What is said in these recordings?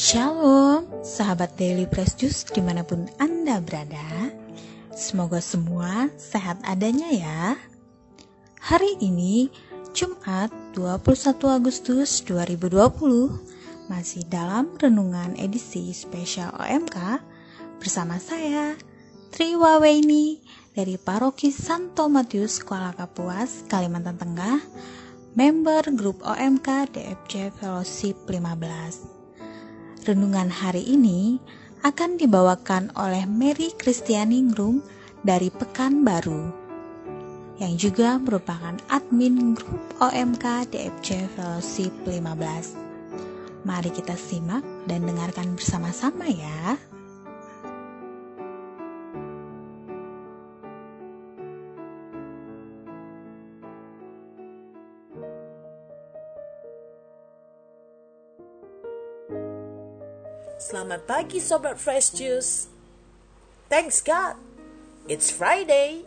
Shalom, sahabat Daily Press Juice di mana pun Anda berada. Semoga semua sehat adanya ya. Hari ini, Jumat 21 Agustus 2020, masih dalam renungan edisi spesial OMK bersama saya, Tri Waweni dari Paroki Santo Matius Kuala Kapuas, Kalimantan Tengah, member grup OMK DFC Fellowship 15. Renungan hari ini akan dibawakan oleh Mary Kristiani Ngrum dari Pekanbaru yang juga merupakan admin grup OMK DFC Fellowship 15. Mari kita simak dan dengarkan bersama-sama ya. Selamat pagi Sobat Fresh Juice. Thanks God, it's Friday.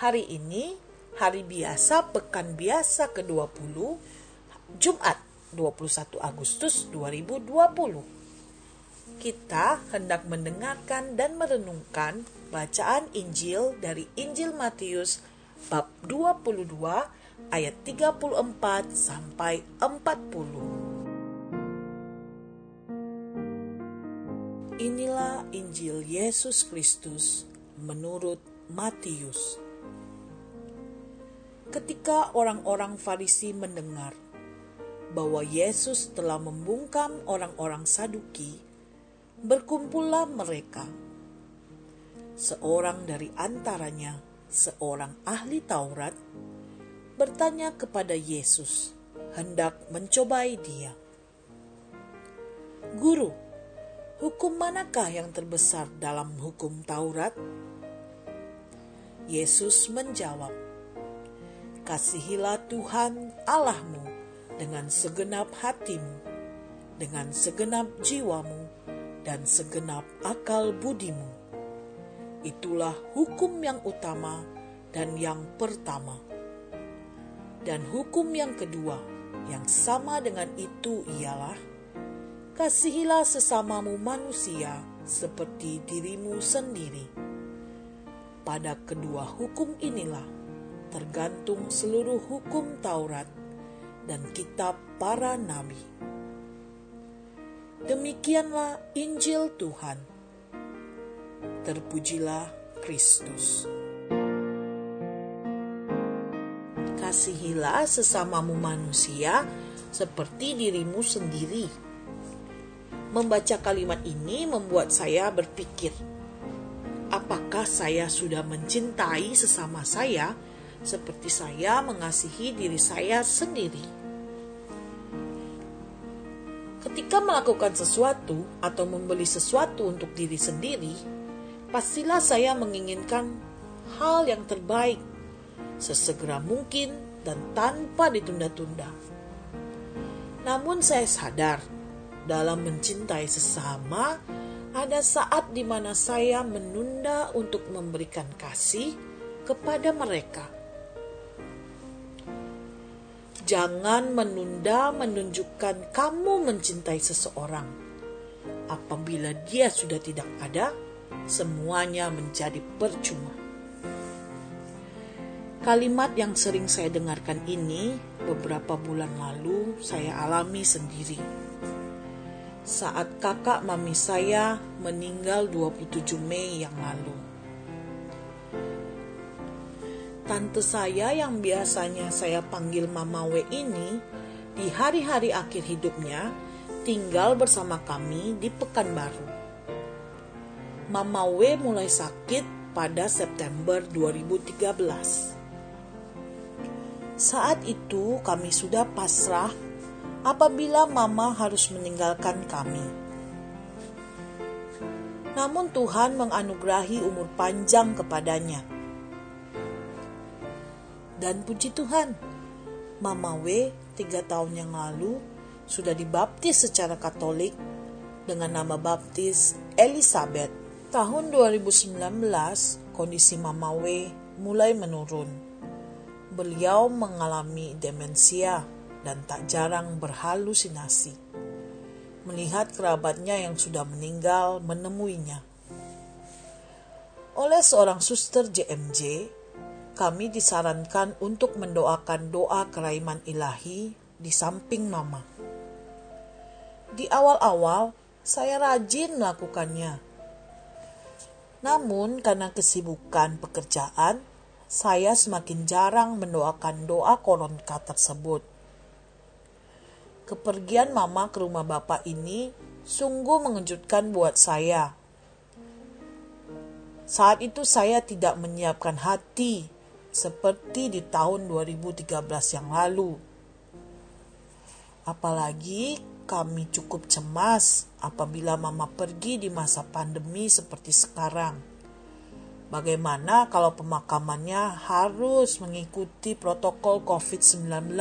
Hari ini hari biasa pekan biasa ke-20 Jumat 21 Agustus 2020. Kita hendak mendengarkan dan merenungkan bacaan Injil dari Injil Matius bab 22 ayat 34 sampai 40. Inilah Injil Yesus Kristus menurut Matius. Ketika orang-orang Farisi mendengar bahwa Yesus telah membungkam orang-orang Saduki, berkumpullah mereka. Seorang dari antaranya, seorang ahli Taurat, bertanya kepada Yesus, hendak mencobai dia. Guru, Hukum manakah yang terbesar dalam hukum Taurat? Yesus menjawab, Kasihilah Tuhan Allahmu dengan segenap hatimu, dengan segenap jiwamu, dan segenap akal budimu. Itulah hukum yang utama dan yang pertama. Dan hukum yang kedua, yang sama dengan itu ialah kasihilah sesamamu manusia seperti dirimu sendiri. Pada kedua hukum inilah tergantung seluruh hukum Taurat dan kitab para nabi. Demikianlah Injil Tuhan. Terpujilah Kristus. Kasihilah sesamamu manusia seperti dirimu sendiri Membaca kalimat ini membuat saya berpikir, apakah saya sudah mencintai sesama saya seperti saya mengasihi diri saya sendiri? Ketika melakukan sesuatu atau membeli sesuatu untuk diri sendiri, pastilah saya menginginkan hal yang terbaik sesegera mungkin dan tanpa ditunda-tunda. Namun saya sadar dalam mencintai sesama, ada saat di mana saya menunda untuk memberikan kasih kepada mereka. Jangan menunda menunjukkan kamu mencintai seseorang. Apabila dia sudah tidak ada, semuanya menjadi percuma. Kalimat yang sering saya dengarkan ini beberapa bulan lalu saya alami sendiri saat kakak mami saya meninggal 27 Mei yang lalu. Tante saya yang biasanya saya panggil Mama W ini di hari-hari akhir hidupnya tinggal bersama kami di Pekanbaru. Mama W mulai sakit pada September 2013. Saat itu kami sudah pasrah apabila Mama harus meninggalkan kami. Namun Tuhan menganugerahi umur panjang kepadanya. Dan puji Tuhan, Mama W tiga tahun yang lalu sudah dibaptis secara katolik dengan nama baptis Elizabeth. Tahun 2019, kondisi Mama W mulai menurun. Beliau mengalami demensia dan tak jarang berhalusinasi. melihat kerabatnya yang sudah meninggal menemuinya. Oleh seorang suster JMJ, kami disarankan untuk mendoakan doa keraiman ilahi di samping mama. Di awal-awal, saya rajin melakukannya. Namun, karena kesibukan pekerjaan, saya semakin jarang mendoakan doa koronka tersebut. Kepergian mama ke rumah bapak ini sungguh mengejutkan buat saya. Saat itu saya tidak menyiapkan hati seperti di tahun 2013 yang lalu. Apalagi kami cukup cemas apabila mama pergi di masa pandemi seperti sekarang. Bagaimana kalau pemakamannya harus mengikuti protokol COVID-19?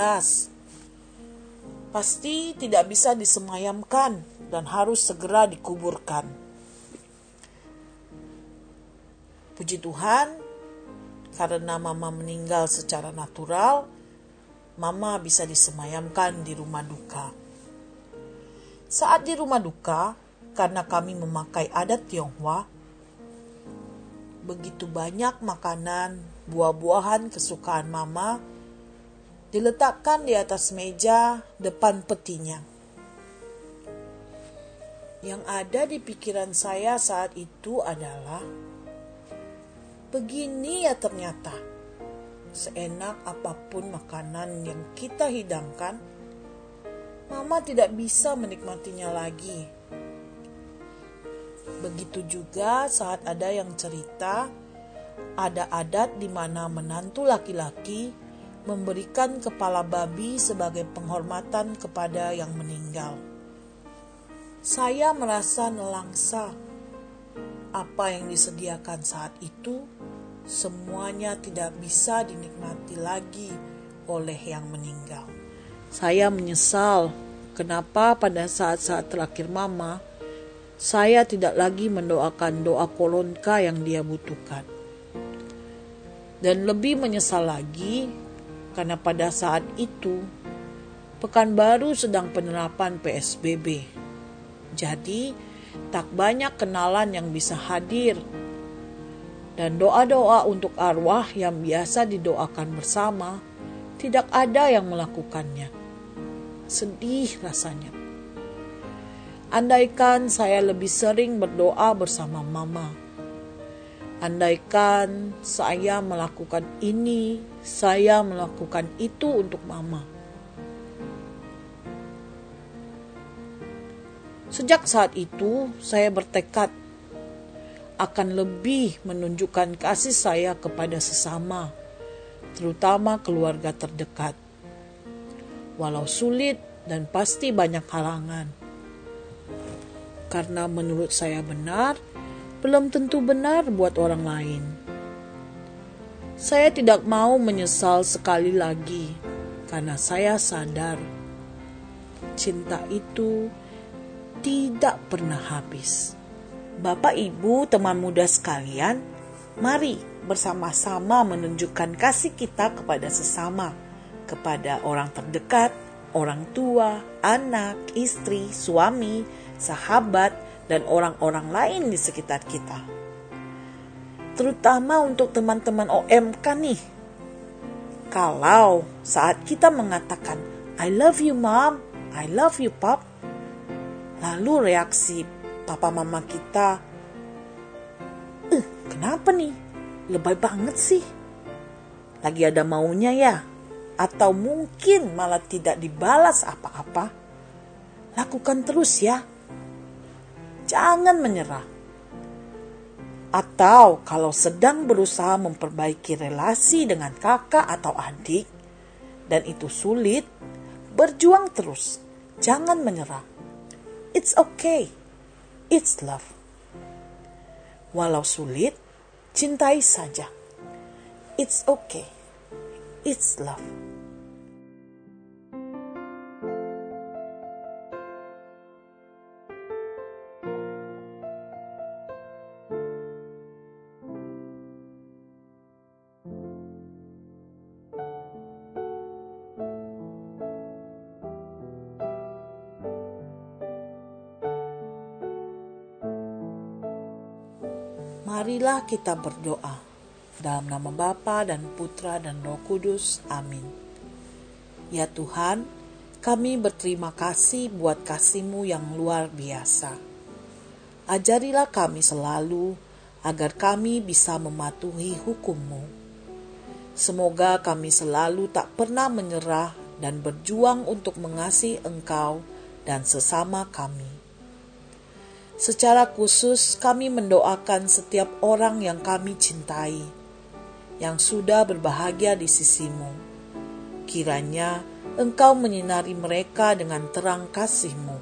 Pasti tidak bisa disemayamkan dan harus segera dikuburkan. Puji Tuhan, karena Mama meninggal secara natural, Mama bisa disemayamkan di rumah duka. Saat di rumah duka, karena kami memakai adat Tionghoa, begitu banyak makanan, buah-buahan kesukaan mama diletakkan di atas meja depan petinya. Yang ada di pikiran saya saat itu adalah begini ya ternyata. Seenak apa pun makanan yang kita hidangkan, mama tidak bisa menikmatinya lagi Begitu juga saat ada yang cerita, ada adat di mana menantu laki-laki memberikan kepala babi sebagai penghormatan kepada yang meninggal. Saya merasa nelangsa. Apa yang disediakan saat itu semuanya tidak bisa dinikmati lagi oleh yang meninggal. Saya menyesal kenapa pada saat-saat terakhir mama saya tidak lagi mendoakan doa kolonka yang dia butuhkan. Dan lebih menyesal lagi karena pada saat itu Pekanbaru sedang penerapan PSBB. Jadi tak banyak kenalan yang bisa hadir. Dan doa-doa untuk arwah yang biasa didoakan bersama tidak ada yang melakukannya. Sedih rasanya. Andaikan saya lebih sering berdoa bersama Mama. Andaikan saya melakukan ini, saya melakukan itu untuk Mama. Sejak saat itu, saya bertekad akan lebih menunjukkan kasih saya kepada sesama, terutama keluarga terdekat. Walau sulit dan pasti banyak halangan karena menurut saya benar, belum tentu benar buat orang lain. Saya tidak mau menyesal sekali lagi karena saya sadar cinta itu tidak pernah habis. Bapak, ibu, teman muda sekalian, mari bersama-sama menunjukkan kasih kita kepada sesama, kepada orang terdekat, orang tua, anak, istri, suami, sahabat, dan orang-orang lain di sekitar kita. Terutama untuk teman-teman OMK nih. Kalau saat kita mengatakan, I love you mom, I love you pop, lalu reaksi papa mama kita, eh, kenapa nih? Lebay banget sih. Lagi ada maunya ya? Atau mungkin malah tidak dibalas apa-apa? Lakukan terus ya jangan menyerah. Atau kalau sedang berusaha memperbaiki relasi dengan kakak atau adik dan itu sulit, berjuang terus. Jangan menyerah. It's okay. It's love. Walau sulit, cintai saja. It's okay. It's love. Marilah kita berdoa. Dalam nama Bapa dan Putra dan Roh Kudus. Amin. Ya Tuhan, kami berterima kasih buat kasih-Mu yang luar biasa. Ajarilah kami selalu agar kami bisa mematuhi hukum-Mu. Semoga kami selalu tak pernah menyerah dan berjuang untuk mengasihi Engkau dan sesama kami. Secara khusus, kami mendoakan setiap orang yang kami cintai, yang sudah berbahagia di sisimu. Kiranya engkau menyinari mereka dengan terang kasihmu.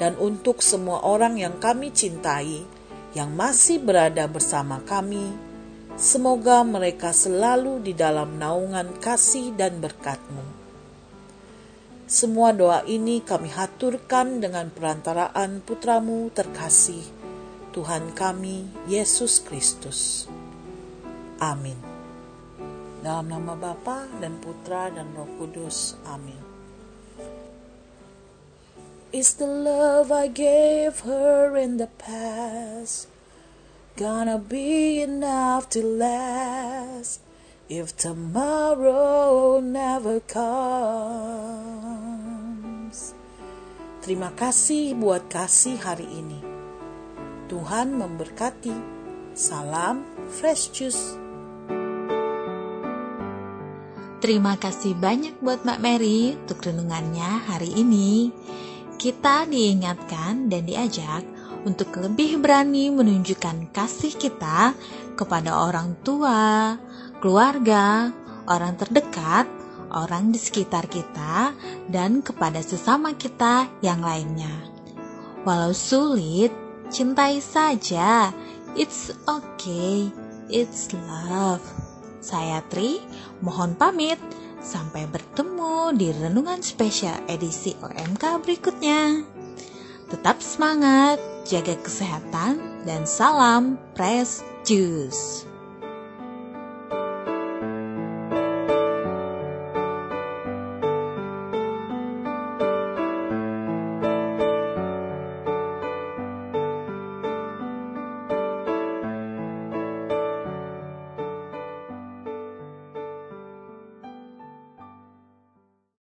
Dan untuk semua orang yang kami cintai, yang masih berada bersama kami, semoga mereka selalu di dalam naungan kasih dan berkatmu. Semua doa ini kami haturkan dengan perantaraan putramu terkasih, Tuhan kami, Yesus Kristus. Amin. Dalam nama Bapa dan Putra dan Roh Kudus. Amin. Is the love I gave her in the past gonna be enough to last? if tomorrow never comes. Terima kasih buat kasih hari ini. Tuhan memberkati. Salam Fresh Juice. Terima kasih banyak buat Mbak Mary untuk renungannya hari ini. Kita diingatkan dan diajak untuk lebih berani menunjukkan kasih kita kepada orang tua, keluarga, orang terdekat, orang di sekitar kita, dan kepada sesama kita yang lainnya. Walau sulit, cintai saja. It's okay. It's love. Saya Tri, mohon pamit. Sampai bertemu di renungan spesial edisi OMK berikutnya. Tetap semangat, jaga kesehatan, dan salam Press Juice.